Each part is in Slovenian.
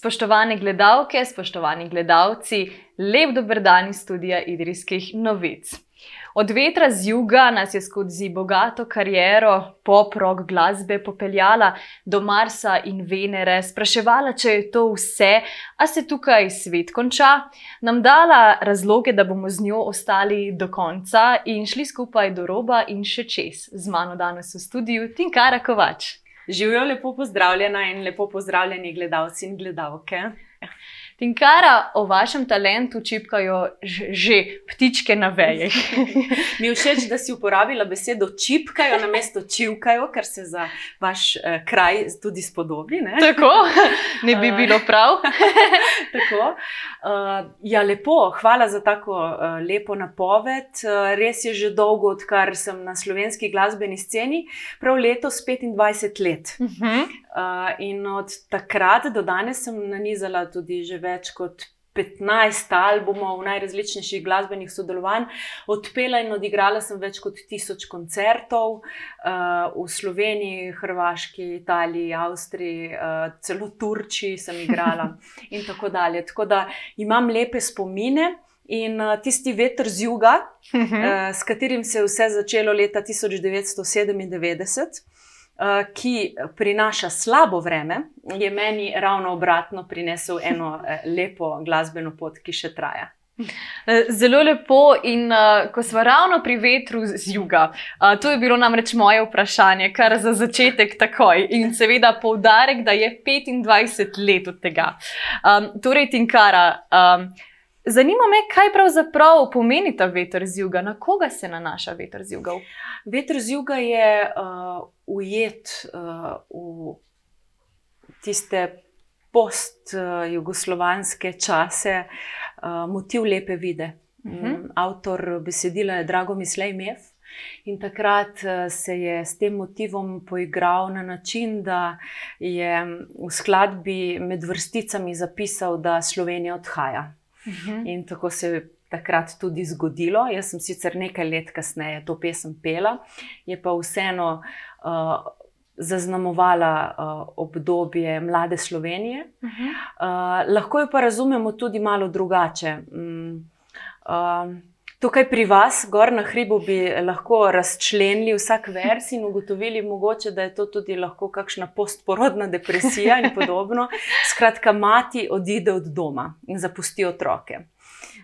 Spoštovane gledalke, spoštovani gledalci, lep dober dan iz studija Idrijskih novic. Od vetra z juga nas je skozi bogato kariero pop-rock glasbe popeljala do Marsa in Venere, spraševala, če je to vse, a se tukaj svet konča, nam dala razloge, da bomo z njo ostali do konca in šli skupaj do roba in še čez. Z mano danes v studiu Tinkara Kovač. Živijo lepo pozdravljena in lepo pozdravljeni gledalci in gledalke. Tinkara, o vašem talentu čipkajo že ptičke na vejih. Mi je všeč, da si uporabila besedo čipkajo na mesto čivkajo, kar se za vaš eh, kraj tudi spodobi. Ne? Tako, ne bi bilo prav. tako. Uh, ja, lepo, hvala za tako uh, lepo napoved. Uh, res je že dolgo, odkar sem na slovenski glasbeni sceni, prav letos 25 let. Uh -huh. uh, in od takrat do danes sem nanizala tudi že več več kot 15 albumov, najrazličnejših glasbenih sodelovanj, odpela in odigrala sem več kot tisoč koncertov uh, v Sloveniji, Hrvaški, Italiji, Avstriji, uh, celo Turčiji sem igrala in tako dalje. Tako da imam lepe spomine. In uh, tisti veter z juga, uh -huh. uh, s katerim se je vse začelo leta 1997, Eh, ki prinaša slabo vreme, je meni ravno obratno prinesel eno eh, lepo glasbeno pot, ki še traja. Eh, zelo lepo, in uh, ko smo ravno pri vetru z juga, uh, to je bilo namreč moje vprašanje, kar za začetek takoj. In seveda poudarek, da je 25 let od tega. Um, torej, Tinkara, um, zanima me, kaj pravzaprav pomeni ta veter z juga, na koga se nanaša veter z juga? Veter z juga je. Uh, ujet uh, v tiste post-jugoslovanske čase, uh, motiv lepe vide. Uh mhm. -huh. um, avtor besedila je Drago Mislej Mev. In takrat se je s tem motivom poigral na način, da je v skladbi med vrsticami zapisal, da Slovenija odhaja. Uh mhm. -huh. In tako se je takrat tudi zgodilo. Jaz sem sicer nekaj let kasneje to pesem pela, je pa vseeno uh, uh, zaznamovala uh, obdobje mlade Slovenije. Uh -huh. uh, lahko jo pa razumemo tudi malo drugače. Um, uh, Tukaj pri vas, gor na hribu, bi lahko razčlenili vsak vers in ugotovili, mogoče, da je to tudi lahko kakšna postporodna depresija in podobno. Skratka, mati odide od doma in zapusti otroke.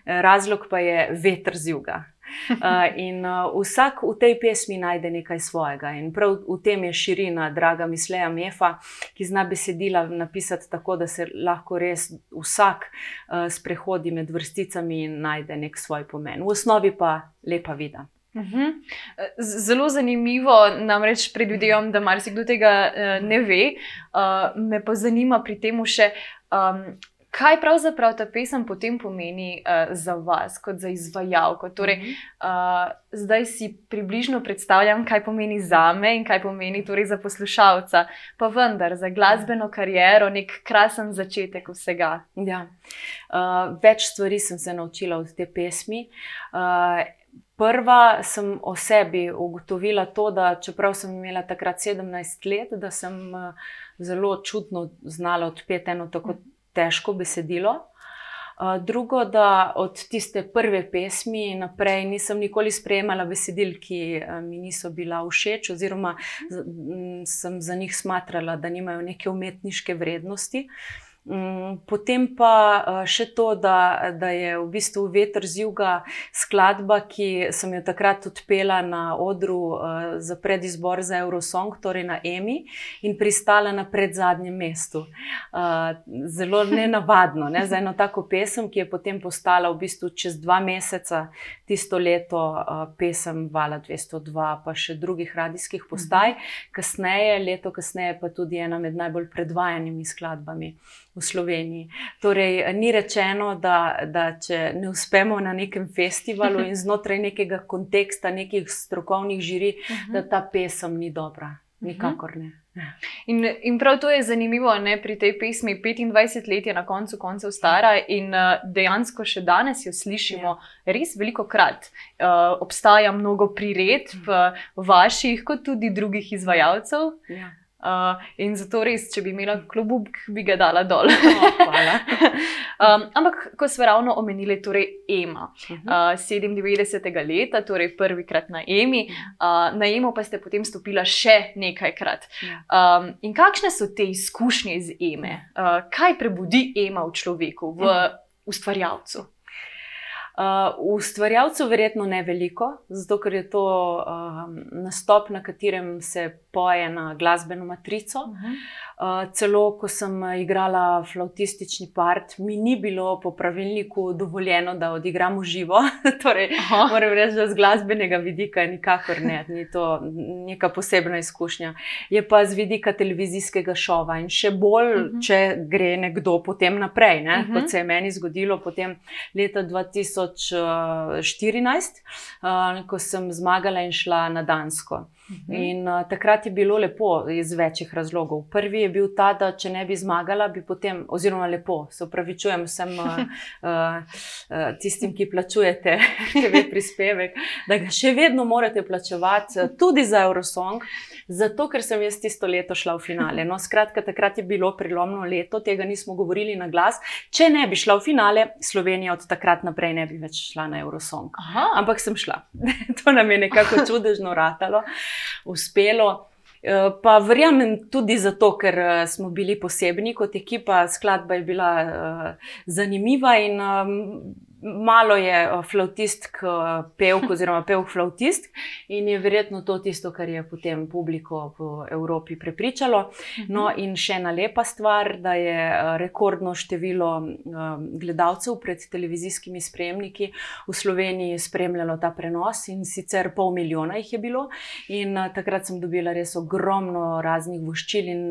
Razlog pa je veter z juga. Uh, in uh, vsak v tej pesmi najde nekaj svojega. In prav v tem je širina, draga misleja Mefa, ki zna besedila napisati tako, da se lahko res vsak uh, sprehodi med vrsticami in najde nek svoj pomen. V osnovi pa lepa vida. Mhm. Zelo zanimivo, namreč predvidevam, da marsikdo tega ne ve. Me pa zanima pri tem še, um, kaj pravzaprav ta pesem potem pomeni uh, za vas, kot za izvajalko. Torej, uh, zdaj si približno predstavljam, kaj pomeni za me in kaj pomeni torej za poslušalca, pa vendar za glasbeno kariero nek krasen začetek vsega. Ja. Uh, več stvari sem se naučila od te pesmi. Uh, Prva sem o sebi ugotovila to, da čeprav sem imela takrat 17 let, da sem zelo čudno znala odpeti eno tako težko besedilo. Drugo, da od tiste prve pesmi naprej nisem nikoli sprejemala besedil, ki mi niso bila všeč, oziroma sem za njih smatrala, da nimajo neke umetniške vrednosti. Mm, potem pa eh, še to, da, da je v bistvu veter z juga skladba, ki sem jo takrat odpela na odru uh, za predizbor za Eurosong, torej na EMI, in pristala na predzadnjem mestu. Uh, zelo nenavadno ne, za eno tako pesem, ki je potem postala v bistvu čez dva meseca tisto leto pesem Vala 202, pa še drugih radijskih postaj, kasneje, leto kasneje pa tudi ena med najbolj predvajanimi skladbami v Sloveniji. Torej, ni rečeno, da, da če ne uspemo na nekem festivalu in znotraj nekega konteksta, nekih strokovnih žiri, uh mhm. -huh. da ta pesem ni dobra. Nikakor ne. In, in prav to je zanimivo ne, pri tej pesmi. 25 let je na koncu koncev stara in uh, dejansko še danes jo slišimo ja. res veliko krat. Uh, obstaja mnogo priredb, uh, vaših, kot tudi drugih izvajalcev. Ja. Uh, in zato res, če bi imela klubub, bi ga dala dol. Oh, um, ampak, ko smo ravno omenili, torej EMA, uh, 97. leta, torej prvikrat na EMI, uh, na EMO pa ste potem stopila še nekajkrat. Um, in kakšne so te izkušnje iz EME? Uh, kaj prebudi EMA v človeku, v ustvarjalcu? Uh, ustvarjalcev verjetno ne veliko, zato ker je to uh, nastop, na katerem se poje na glasbeno matrico. Uh -huh. Uh, celo, ko sem igrala flautistični part, mi ni bilo po pravilniku dovoljeno, da odigramo živo. torej, moram reči, da z glasbenega vidika nikakor ne, ni to neka posebna izkušnja. Je pa z vidika televizijskega šova in še bolj, uh -huh. če gre nekdo potem naprej, ne? uh -huh. kot se je meni zgodilo potem leta 2014, uh, ko sem zmagala in šla na Dansko. Mhm. In uh, takrat je bilo lepo iz večjih razlogov. Prvi je bil ta, da če ne bi zmagala, bi potem, oziroma lepo, se upravičujem vsem uh, uh, tistim, ki plačujete TV prispevek, da ga še vedno morate plačevati, tudi za Eurosong, zato ker sem jaz tisto leto šla v finale. No, skratka, takrat je bilo prelomno leto, tega nismo govorili na glas. Če ne bi šla v finale, Slovenija od takrat naprej ne bi več šla na Eurosong. Aha. Ampak sem šla. to nam je nekako čudežno ratalo uspelo. Eh, pa verjamem tudi zato, ker eh, smo bili posebni kot ekipa, skladba je bila uh, zanimiva in um, malo je eh, flautistk pevk, oziroma pevk flautistk, in je verjetno to tisto, kar je potem publiko v Evropi prepričalo. No, in še ena lepa stvar, da je eh, rekordno število eh, gledalcev pred televizijskimi spremniki v Sloveniji spremljalo ta prenos, in sicer pol milijona jih je bilo. In takrat sem dobila res ogromno raznih voščil in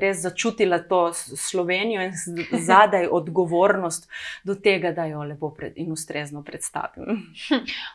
res začutila to Slovenijo in zadaj odgovornost do tega, da jo lepo predstavljam in ustrezno predstavim.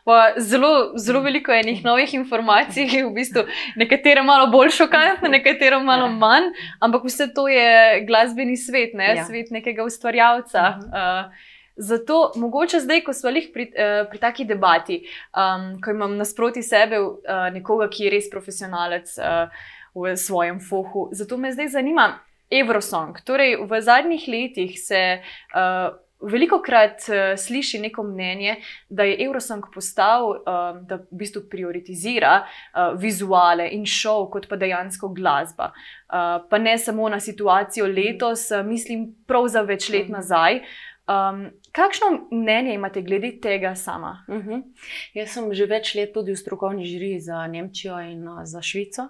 Pa, zelo, zelo veliko je enih novih informacij, ki v bistvu nekatere malo bolj šokantne, nekatere malo ja. manj, ampak vse to je glasbeni svet, ne? ja. svet nekega ustvarjalca. Uh Zato, mogoče zdaj, ko smo jih pri, uh, pri taki debati, um, ko imam nasproti sebe uh, nekoga, ki je res profesionalec uh, v svojem fohu, zato me zdaj zanima Eurosong. Torej, v zadnjih letih se uh, Veliko krat uh, sliši neko mnenje, da je Eurosong postal, uh, da v bistvu prioritizira uh, vizuale in šov, kot pa dejansko glasba. Uh, pa ne samo na situacijo letos, uh, mislim, prav za več let mhm. nazaj. Um, Kakšno mnenje imate glede tega sama? Uh mhm. -huh. Jaz sem že več let tudi v strokovni žiri za Nemčijo in za Švico. Uh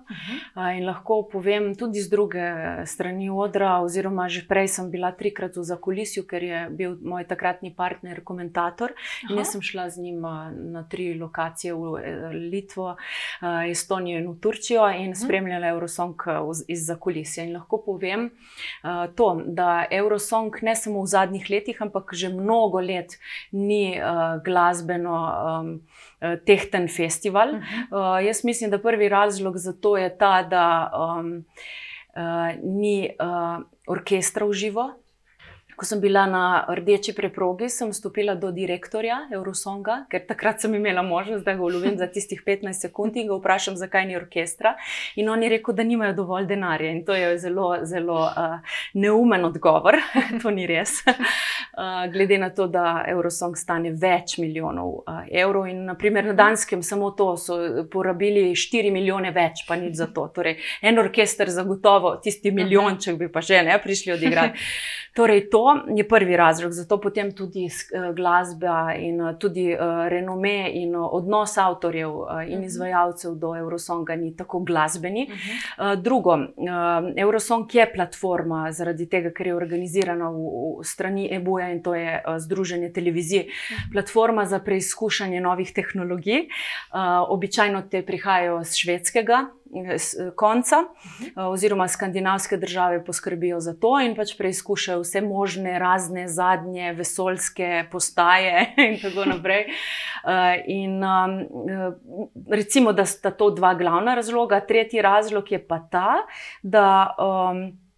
-huh. In lahko povem tudi z druge strani odra, oziroma že prej sem bila trikrat v zakulisju, ker je bil moj takratni partner komentator. In jaz sem šla z njim na tri lokacije v e, Litvo, Estonijo in v Turčijo in uh mhm. -huh. spremljala Eurosong iz zakulisja. In lahko povem to, da Eurosong ne samo v zadnjih letih, ampak že mnogo mnogo let ni uh, glasbeno um, tehten festival. Uh -huh. uh, jaz mislim, da prvi razlog za to je ta, da um, uh, ni uh, orkestra v živo. Ko sem bila na rdeči preprogi, sem stopila do direktorja Eurosonga, ker takrat sem imela možnost, da ga ulovim za tistih 15 sekund in ga vprašam, zakaj ni orkestra. In on je rekel, da nimajo dovolj denarja. In to je zelo, zelo uh, neumen odgovor. to ni res. Uh, glede na to, da Eurosong stane več milijonov uh, evrov in naprimer, na Danskem samo to so porabili 4 milijone več, pa nič za to. Torej, en orkester zagotovo, tisti milijonček bi pa že ne prišli odigrati. Torej, to je prvi razlog, zato potem tudi eh, glasba in eh, tudi eh, renome in odnos avtorjev in mhm. izvajalcev do Eurosonga ni tako glasbeni. Mhm. Drugo, Eurosong je platforma zaradi tega, ker je organizirana v strani EBUja in to je Združenje televizije, mhm. platforma za preizkušanje novih tehnologij. Običajno te prihajajo z švedskega konca, uh, oziroma skandinavske države poskrbijo za to in pač preizkušajo vse možne, razne zadnje vesoljske postaje in tako naprej. Uh, in um, recimo, da sta to dva glavna razloga. Tretji razlog je pa ta, da. Um,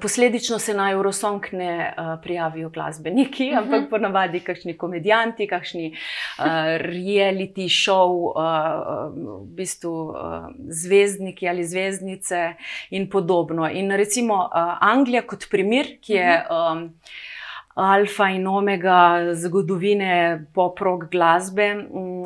Posledično se na Eurosong ne uh, prijavijo glasbeniki, uh -huh. ampak mhm. ponavadi kakšni komedijanti, kakšni uh, reality show, uh, v bistvu uh, zvezdniki ali zvezdnice in podobno. In recimo uh, Anglija kot primer, ki je. Um, alfa in omega zgodovine pop-rock glasbe, mm,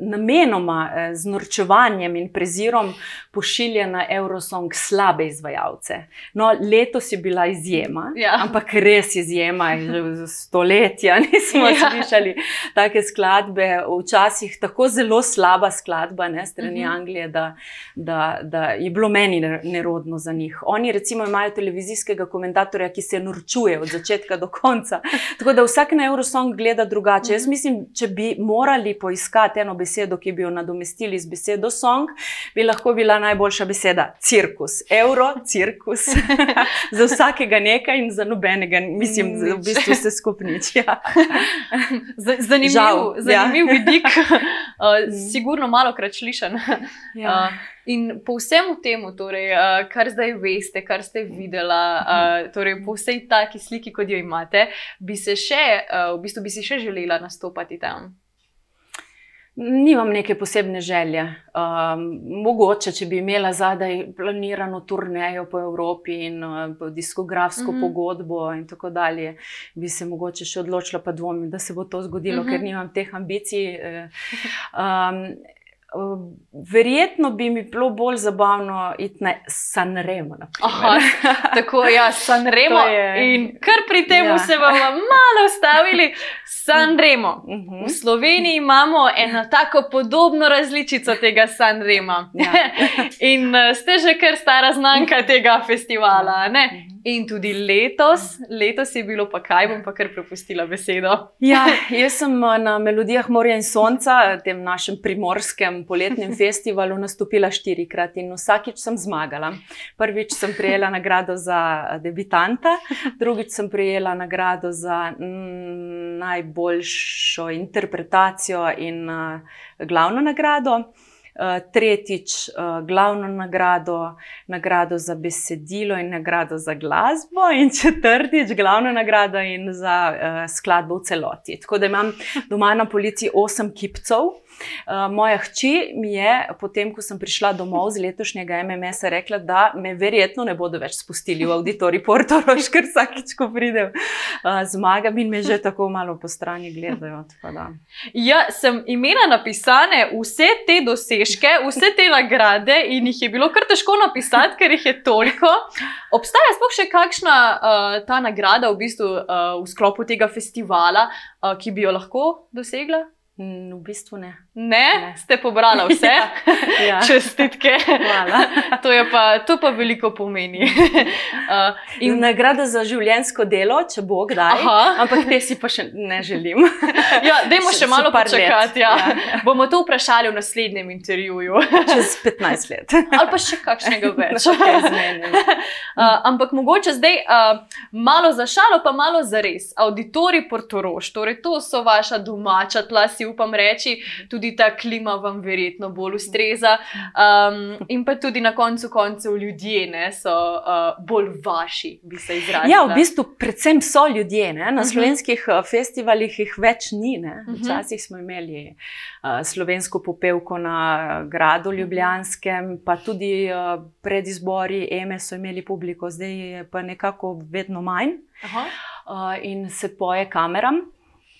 namenoma z norčevanjem in prezirom pošilja na Eurosong slabe izvajalce. No, letos je bila izjema, ja. ampak res izjema, že stoletja nismo ja. slišali take skladbe. Včasih tako zelo slaba skladba ne, strani uh mhm. -huh. Anglije, da, da, da je bilo meni nerodno za njih. Oni recimo imajo televizijskega komentatorja, ki se norčuje od začetka do konca. Tako da vsak na Eurosong gleda drugače. Jaz mislim, če bi morali poiskati eno besedo, ki bi jo nadomestili z besedo song, bi lahko bila najboljša beseda cirkus. Euro, cirkus. za vsakega nekaj in za nobenega, mislim, za v bistvu vse skupnič. Ja. Zanimiv, Žal, zanimiv ja. vidik, uh, sigurno malo krat slišan. Ja. Uh, In po vsem tem, torej, uh, kar zdaj veste, kar ste videli, uh, torej, po vsej taki sliki, kot jo imate, bi se še, uh, v bistvu bi si še želela nastopati tam. Nimam neke posebne želje. Um, mogoče, če bi imela zadaj planirano turnejo po Evropi in uh, diskografsko mm -hmm. pogodbo, in tako dalje, bi se mogoče še odločila, pa dvomim, da se bo to zgodilo, mm -hmm. ker nimam teh ambicij. Um, Verjetno bi mi bilo bolj zabavno iti na Sanremo. Tako je, ja, Sanremo. In kar pri tem ja. se bomo malo ustavili, Sanremo. Uh mhm. -huh. V Sloveniji imamo eno tako podobno različico tega Sanrema. Ja. In uh, ste že kar stara znanka tega festivala. Ne? In tudi letos, letos je bilo, pa kaj bom pa kar prepustila besedo. Ja, jaz sem eh, na Melodijah Morja in Sonca, tem našem primorskem poletnem festivalu, nastopila štirikrat in vsakič sem zmagala. Prvič sem prijela nagrado za eh, debitanta, drugič sem prijela nagrado za mm, najboljšo interpretacijo in glavno nagrado. Eh, tretjič uh, glavno nagrado, nagrado za besedilo in nagrado za glasbo, in četrtič glavno nagrado in za uh, skladbo v celoti. Tako da imam doma na policiji osem kipcev. Uh, moja hči mi je, potem ko sem prišla domov z letošnjega MMS, rekla, da me verjetno ne bodo več spustili v auditorij Portoroš, ker vsakič, ko pridem, uh, zmagam in me že tako malo po strani gledajo. Ja, sem imela napisane vse te dosežke, vse te nagrade in jih je bilo kar težko napisati, ker jih je toliko. Obstaja sploh še kakšna uh, ta nagrada v, bistvu, uh, v sklopu tega festivala, uh, ki bi jo lahko dosegla? V bistvu ne. Ne, ne. ste pobrali vse. ja. Ja. Čestitke. to, pa, to pa veliko pomeni. uh, in nagrada za življensko delo, če bo kdaj. Aha. Ampak te si pa še ne želim. ja, dajmo še malo počakati. Ja. Ja. Bomo to vprašali v naslednjem intervjuju. Čez 15 let. Ali pa še kakšnega več. uh, ampak mogoče zdaj uh, malo za šalo, pa malo za res. Auditori Portoroš, torej to so vaša domača tla, si upam reči. Tudi tudi ta klima vam verjetno bolj ustreza. Um, in pa tudi na koncu koncev ljudje ne, so uh, bolj vaši, bi se izrazili. Ja, v bistvu, predvsem so ljudje. Ne. Na uh mhm. -huh. slovenskih uh, festivalih jih več ni. Ne. Mhm. Včasih smo imeli uh, slovensko popevko na gradu mhm. Ljubljanskem, pa tudi uh, pred izbori EME so imeli publiko, zdaj je pa nekako vedno manj. Uh, in se poje kameram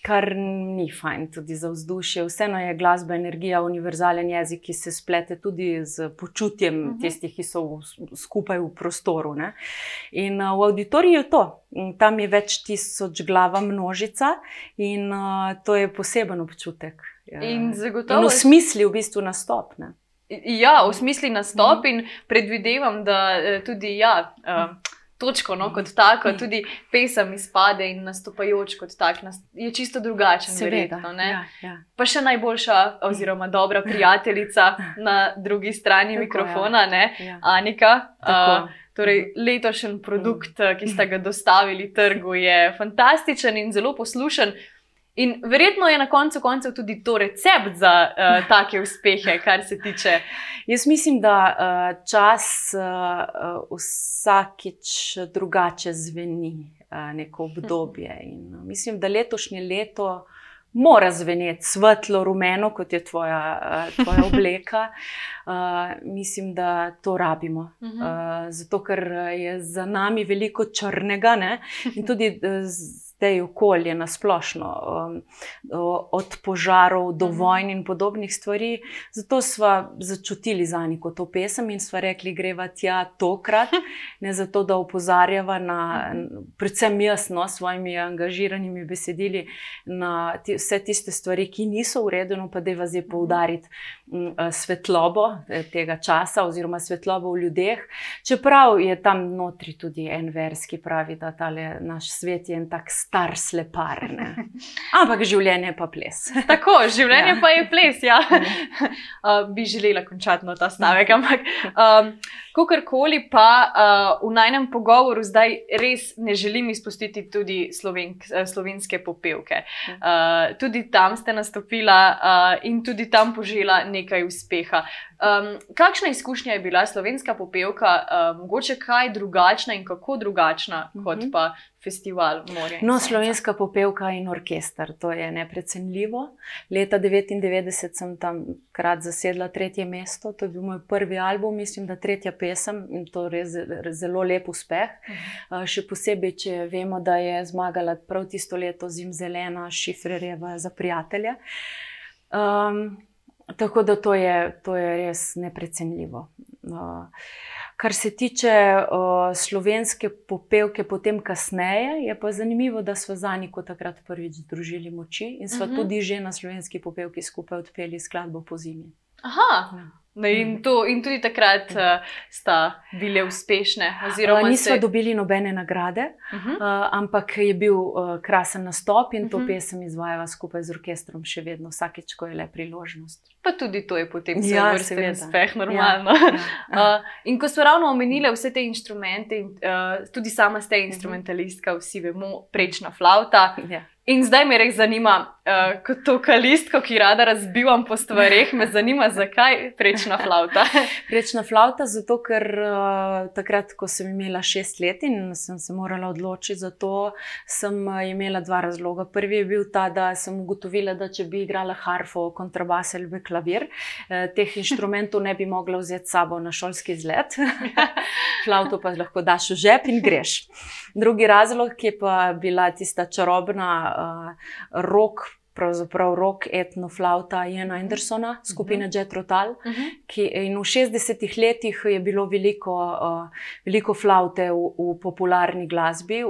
kar ni fajn, tudi za vzdušje. Vseeno je glasba, energija, univerzalen jezik, ki se splete tudi z počutjem uh mhm. -huh. tistih, ki so v, skupaj v prostoru. Ne? In uh, v auditoriju je to. Tam je več tisoč glava množica in uh, to je poseben občutek. Ja. In zagotovo. In v smislu v bistvu nastop. Ne? Ja, v smislu nastop, uh -huh. in predvidevam, da eh, tudi ja. Uh, točko, no, kot tako, mm. tudi pesem izpade in nastopajoč kot tak, je čisto drugačen. Verjetno, ja, ja. Pa še najboljša, oziroma dobra prijateljica na drugi strani tako, mikrofona, ja. Ja. Anika. Uh, torej, letošnji produkt, ki ste ga dostavili trgu, je fantastičen in zelo poslušen. In verjetno je na koncu koncev tudi to recept za uh, take uspehe, kar se tiče. Jaz mislim, da uh, čas uh, vsakič drugače zveni, uh, neko obdobje. In, uh, mislim, da letošnje leto mora zveneti svetlo, rumeno, kot je tvoja, uh, tvoja obleka. Uh, mislim, da to rabimo. Uh, zato, ker je za nami veliko črnega ne? in tudi. Uh, zdaj okolje na splošno, um, od požarov do mhm. vojn in podobnih stvari. Zato smo začutili za neko to pesem in smo rekli, greva tja tokrat, ne zato, da opozarjava na, mhm. predvsem jaz, no, s svojimi angažiranimi besedili, na vse tiste stvari, ki niso v redu, no, pa da je vas je mhm. poudariti svetlobo eh, tega časa, oziroma svetlobo v ljudeh. Čeprav je tam notri tudi en vers, ki pravi, da naš svet je en tak star slepar. Ne? Ampak življenje je pa ples. Tako, življenje ja. pa je ples. Ja. uh, bi želela končati na ta stavek. Ampak, um, kakorkoli pa uh, v najnem pogovoru zdaj res ne želim izpustiti tudi slovenk, slovenske popevke. Uh, tudi tam ste nastopila uh, in tudi tam požela nekaj uspeha. Um, kakšna izkušnja je bila slovenska popevka, um, mogoče kaj drugačna in kako drugačna uh -huh. kot mhm. pa festival Morja? No, slovenska popevka in orkester, to je neprecenljivo. Leta 1999 sem tam krat zasedla tretje mesto, to je bil moj prvi album, mislim, da tretja pesem in to je res zelo lep uspeh. Uh še posebej, če vemo, da je zmagala prav tisto leto zim zelena, šifrerjeva za prijatelje. Um, Tako da to je, to je res neprecenljivo. Uh, kar se tiče slovenske popevke, potem kasneje, je pa zanimivo, da smo za njih takrat prvič združili moči in smo uh. -huh. tudi že na slovenski popevki skupaj odpeli skladbo po zimi. Aha. Ja. Ne, in, to, in tudi takrat uh, sta bile uspešne. Uh, nismo se... dobili nobene nagrade, uh -huh. uh, ampak je bil uh, krasen nastop in to uh mhm. -huh. pesem izvajala skupaj z orkestrom, še vedno, vsakeč, ko je le priložnost. Pa tudi to je potem ja, vrsten uspeh, normalno. Ja, ja. uh, in ko smo ravno omenili vse te inštrumente, in, uh, tudi sama ste mhm. instrumentalistka, vsi vemo, prečna flauta. Ja. In zdaj me res zanima, uh, kot to kalistko, ki rada razbivam po stvarih, me zanima, zakaj prečna flauta. prečna flauta, zato ker uh, takrat, ko sem imela šest let in sem se morala odločiti za to, sem uh, imela dva razloga. Prvi je bil ta, da sem ugotovila, da če bi igrala harfo, kontrabas ali klavir, uh, teh inštrumentov ne bi mogla vzeti s sabo na šolski izlet. Flauto pa lahko daš v žep in greš. Drugi razlog je pa bila tista čarobna uh, rok pravzaprav rock etnoflauta Jana mhm. Andersona, skupine uh -huh. Jet Rotal. Uh mhm. -huh. In v 60-ih letih je bilo veliko, uh, veliko flaute v, v popularni glasbi, v,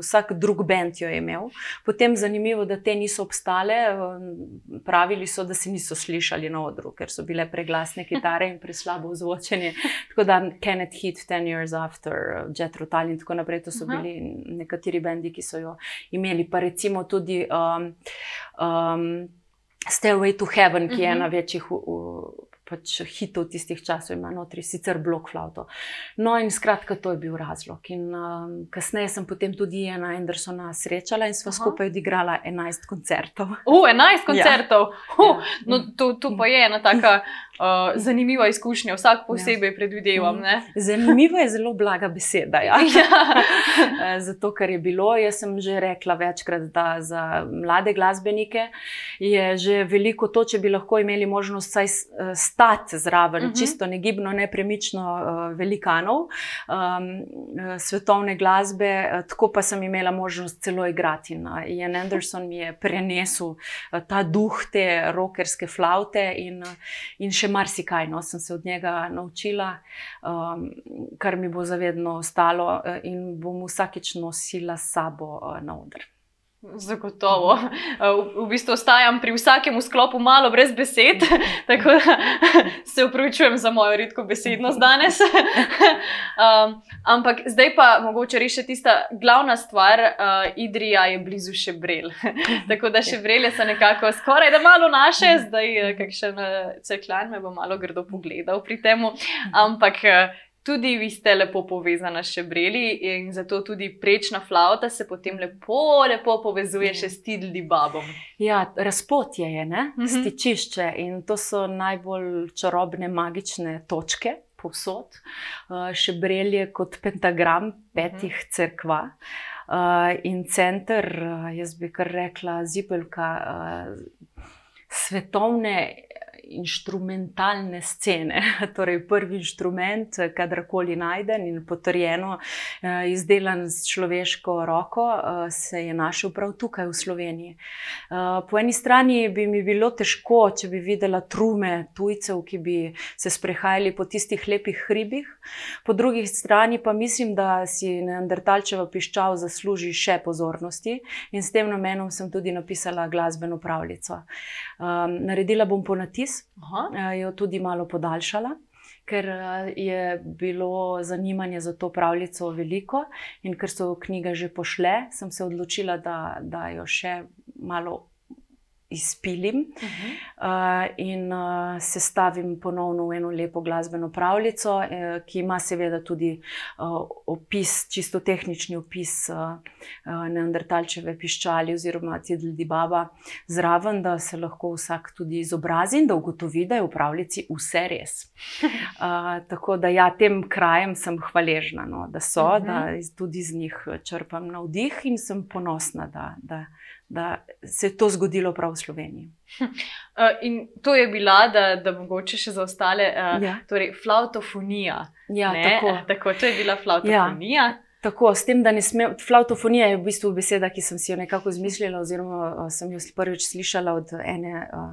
vsak drug bend jo je imel. Potem zanimivo, da te niso obstale, uh, pravili so, da se niso slišali na odru, ker so bile preglasne kitare in preslabo zvočenje. Tako da Kenneth Heat, Ten Years After, uh, Jet Rotal in tako naprej, to so uh -huh. bili nekateri bendi, ki so jo imeli. Pa recimo tudi. Um, um, Stairway to Heaven, ki uh -huh. je ena mhm. večjih pač hitov tistih časov, ima notri sicer blok flauto. No, in skratka, to je bil razlog. In um, kasneje sem potem tudi ena Andersona srečala in smo Aha. skupaj odigrala 11 koncertov. Uh, 11 koncertov! Ja. Uh, ja. No, to, to pa je ena taka. Uh, zanimiva izkušnja, vsak posebej ja. predvidevam. Ne? Zanimiva je zelo blaga beseda. Ja. Ja. Zato, ker je bilo, jaz sem že rekla večkrat, da za mlade glasbenike je že veliko to, če bi lahko imeli možnost vsaj stati zraven, uh mhm. -huh. čisto negibno, nepremično uh, velikanov um, svetovne glasbe, tako pa sem imela možnost celo igrati. No. Ian Anderson mi je prenesel ta duh te rockerske flaute in, in še marsikaj. No, sem se od njega naučila, um, kar mi bo zavedno ostalo uh, in bom vsakeč nosila s sabo uh, na oder. Zagotovo. V, v bistvu ostajam pri vsakem sklopu malo brez besed, tako da se upravičujem za mojo redko besednost danes. Um, ampak zdaj pa mogoče reči tista glavna stvar, uh, Idrija je blizu še brel. tako da še brele so nekako skoraj da malo naše, zdaj kakšen uh, cekljan me bo malo grdo pogledal pri tem. Ampak uh, tudi vi ste lepo povezani s šebreli in zato tudi prečna flauta se potem lepo, lepo povezuje še s tidli babom. Ja, razpotje je, ne? Mhm. stičišče in to so najbolj čarobne, magične točke. Povsod. Uh, Šebrelje kot pentagram petih crkva uh, in center, uh, jaz bi kar rekla, zipelka uh, svetovne inštrumentalne scene. Torej, prvi inštrument, kadarkoli najden in potrjeno, eh, izdelan s človeško roko, eh, se je našel prav tukaj v Sloveniji. Eh, Po eni strani bi mi bilo težko, če bi videla trume tujcev, ki bi se sprehajali po tistih lepih hribih, po drugi strani pa mislim, da si Neandertalčeva piščal zasluži še pozornosti in s tem namenom sem tudi napisala glasbeno pravljico. Um, naredila bom ponatis, Aha. eh, jo tudi malo podaljšala. Ker eh, je bilo zanimanje za to pravljico veliko, in ker so knjige že pošle, sem se odločila, da, da jo še malo izpilim Mhm. uh, in uh, sestavim ponovno v eno lepo glasbeno pravljico, eh, ki ima seveda tudi uh, opis, čisto tehnični opis uh, uh, Neandertalčeve piščali oziroma Tidldi Baba zraven, da se lahko vsak tudi izobrazi in da ugotovi, da je v pravljici vse res. Uh, tako da ja, tem krajem sem hvaležna, no, da so, Mhm. da iz- tudi z njih črpam navdih in sem ponosna, da. da Da se je to zgodilo prav v Sloveniji. Uh, in to je bila, da, da mogoče še za ostale, uh, Ja. torej flautofonija. Ja, ne? tako. tako, to je bila flautofonija. Ja. Tako, s tem, da ne smem. Flautofonija je v bistvu beseda, ki sem si jo nekako izmislila, oziroma sem jo prvič slišala od ene uh,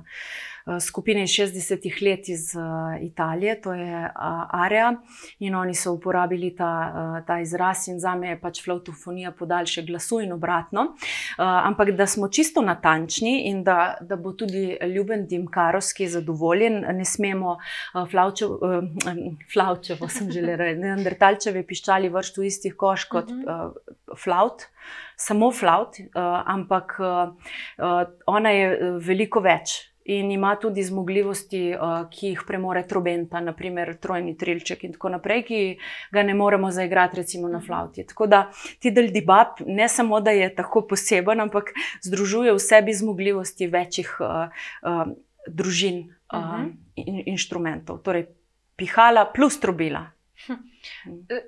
skupine iz 60-ih let iz uh, Italije, to je uh, Aria, in oni so uporabili ta, uh, ta izraz, in za me je pač flautofonija podaljše glasu in obratno. Uh, ampak da smo čisto natančni in da, da bo tudi ljuben Dimkarovski zadovoljen, ne smemo uh, flavčev, uh, flavčevo, sem želela reči, neandertalčeve piščali vršti v istih koš kot Mhm. uh, flaut, samo flaut, uh, ampak uh, uh, ona je uh, veliko več. In ima tudi zmogljivosti, uh, ki jih premore trobenta, naprimer trojni trilček in tako naprej, ki ga ne moremo zaigrati, recimo na flauti. Tako da Tidal Dibab ne samo, da je tako poseben, ampak združuje v sebi zmogljivosti večjih uh, uh, družin uh, Mhm. in, inštrumentov. Torej, pihala plus trobila.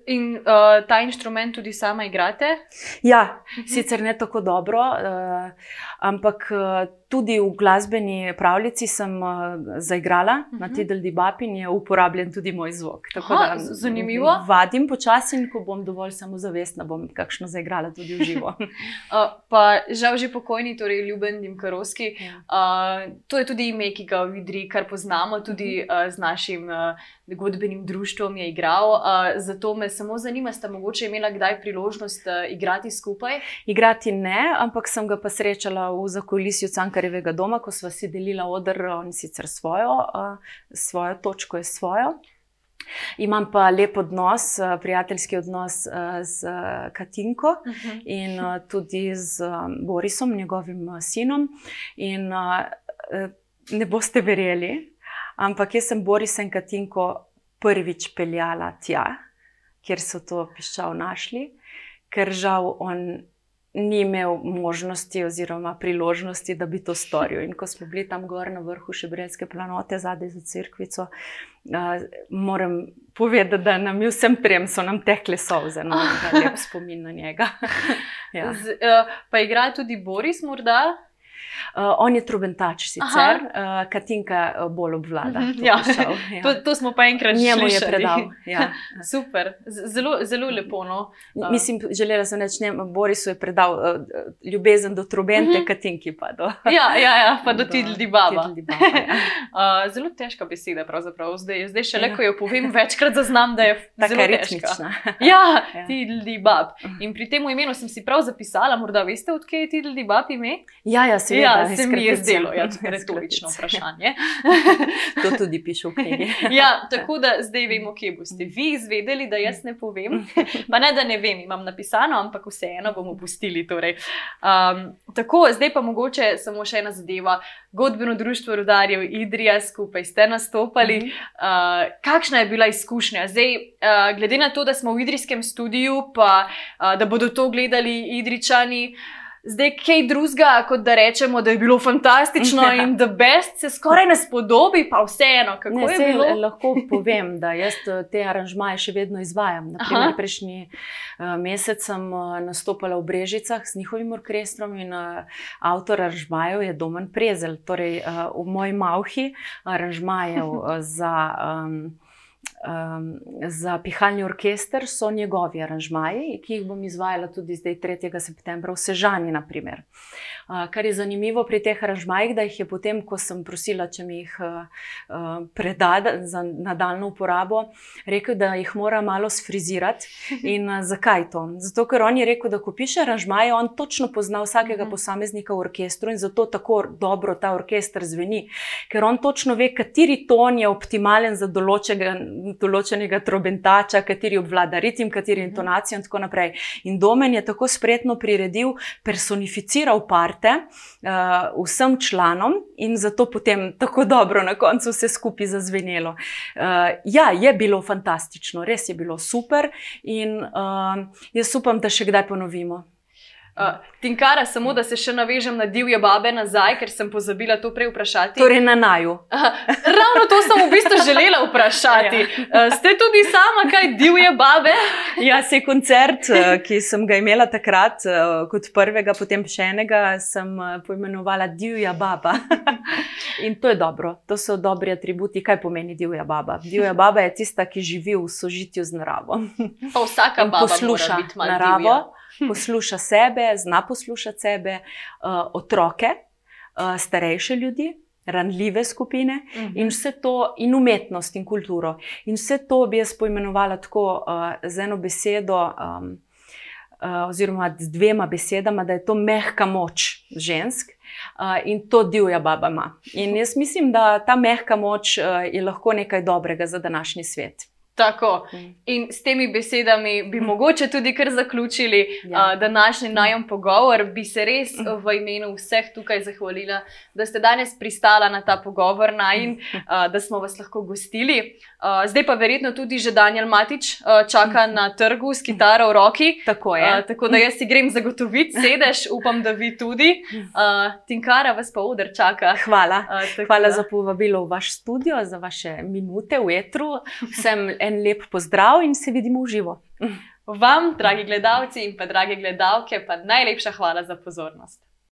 In uh, ta inštrument tudi sama igrate? Ja, sicer ne tako dobro, uh, ampak uh, tudi v glasbeni pravljici sem uh, zaigrala uh -huh. na Mhm. Tidal Dibab in je uporabljen tudi moj zvok. Tako Aha, da, zanimivo. Vadim počasi in ko bom dovolj samozavestna, bom kakšno zaigrala tudi v živo. Uh, pa žal že pokojni, torej Ljuben Dimkarovski. Uh, to je tudi ime, ki ga v Idri kar poznamo, tudi uh, z našim uh, godbenim društvom je igral. Uh, zato me samo zanima, sta mogoče imela kdaj priložnost uh, igrati skupaj? Igrati ne, ampak sem ga pa srečala v zakolisju Cankarjevega doma, ko sva si delila odr, on sicer svojo, uh, svojo točko je svojo. Imam pa lep odnos, uh, prijateljski odnos z Katinko Uh -huh. in tudi z Borisom, njegovim sinom. In ne boste verjeli, ampak jaz sem Borisa in Katinko prvič peljala tja, kjer so to piščal našli, ker žal on ni imel možnosti oziroma priložnosti, da bi to storil. In ko smo bili tam gor na vrhu Šebrelske planote, zadaj za crkvico, uh, moram povedati, da nam je vsem trem so nam tekle solze, no, da lep spomin na njega. ja. Z, uh, pa igra tudi Boris, morda? Uh, on je trubentač sicer, uh, Katinka uh, bolj obvlada. Mhm, to ja. piščal, ja. To, to smo pa enkrat že Njemu je slišali. predal. Ja. Super, zelo, zelo lepo. No. A. Mislim, želela sem reči, ne, Borisu je predal uh, ljubezen do trubente, Mhm. uh -huh. Katinki pa do. Ja, ja, ja, pa do do Tidli Baba. Tidli Baba, ja. Uh, zelo težka beseda, pravzaprav. Zdaj, zdaj še le, Ja. ko jo povem, večkrat zaznam, da je zelo ritmična. Ja, Ja. Tidli Bab. In pri tem imenu sem si prav zapisala, morda veste, odkje je Tidli Bab ime? Ja, ja, seveda, ja, se mi je zdelo, ja, retorično vprašanje. to tudi piše v knjigi. ja, tako da zdaj vemo, kje boste vi izvedeli, da jaz ne povem. Pa ne, da ne vem, imam napisano, ampak vseeno bomo pustili. Torej. Um, tako, zdaj pa mogoče samo še ena zadeva. Godbeno društvo Rudarjev Idrija, skupaj ste nastopali. Uh, kakšna je bila izkušnja? Zdaj, uh, glede na to, da smo v idrijskem studiu, pa uh, da bodo to gledali idričani. Zdaj, kaj drugega, kot da rečemo, da je bilo fantastično ja. in da best se skoraj ne spodobi, pa vseeno, kako ne, je bilo. Lahko povem, da jaz eh, te aranžmaje še vedno izvajam. Naprimer, prejšnji uh, mesec sem uh, nastopala v Brežicah s njihovim orkestrom in uh, avtor aranžmajev je Domen Prezel, torej v moji malhi aranžmajev za. Um, um, za pihalni orkester so njegovi aranžmaji, ki jih bom izvajala tudi zdaj 3. septembra v Sežani. Naprimer. Kar je zanimivo pri teh aranžmajih, da jih je potem, ko sem prosila, če mi jih predada za nadaljno uporabo, rekel, da jih mora malo sfrizirati. In zakaj to? Zato, ker on je rekel, da ko piše aranžmaje, on točno pozna vsakega mhm. posameznika v orkestru in zato tako dobro ta orkester zveni, ker on točno ve, kateri ton je optimalen za določenega, določenega trobentača, kateri obvlada ritem, kateri mhm. intonacijo in tako naprej. In Domen je tako spretno priredil, personificiral par karte uh, vsem članom in zato potem tako dobro na koncu vse skupaj zazvenelo. Uh, ja, je bilo fantastično, res je bilo super in uh, jaz upam, da še kdaj ponovimo. Uh, Tinkara, samo da se še navežem na divje babe nazaj, ker sem pozabila to prej vprašati. Torej, na naju. Uh, ravno to sem v bistvu želela vprašati. ja. uh, ste tudi sama kaj divje babe? ja, se koncert, ki sem ga imela takrat uh, kot prvega, potem še enega, sem uh, poimenovala divja baba. In to je dobro, to so dobri atributi. Kaj pomeni divja baba? Divja baba je tista, ki živi v sožitju z naravo. Pa vsaka baba posluša naravo. Divja posluša sebe, zna poslušati sebe, uh, otroke, uh, starejše ljudi, ranljive skupine uh -huh. in vse to, in umetnost in kulturo. In vse to bi jaz poimenovala tako uh, z eno besedo. Um, Uh, oziroma, z dvema besedama, da je to mehka moč žensk uh, in to divja baba ima. In jaz mislim, da ta mehka moč uh, je lahko nekaj dobrega za današnji svet. Tako. Mm. In s temi besedami bi mm. mogoče tudi kar zaključili ja. uh, današnji najem pogovor. Bi se res mm. v imenu vseh tukaj zahvalila, da ste danes pristala na ta pogovor najem, uh, da smo vas lahko gostili. Uh, zdaj pa verjetno tudi že Daniel Matič uh, čaka na trgu s kitaro v roki. Tako je. Uh, tako da jaz si grem zagotoviti sedež, upam, da vi tudi. Uh, Tinkara vas pa odr čaka. Hvala. Uh, Hvala da. za povabilo v vaš studio, za vaše minute v etru. Vsem en lep pozdrav in se vidimo v živo. Vam, dragi gledalci in pa drage gledalke, pa najlepša hvala za pozornost.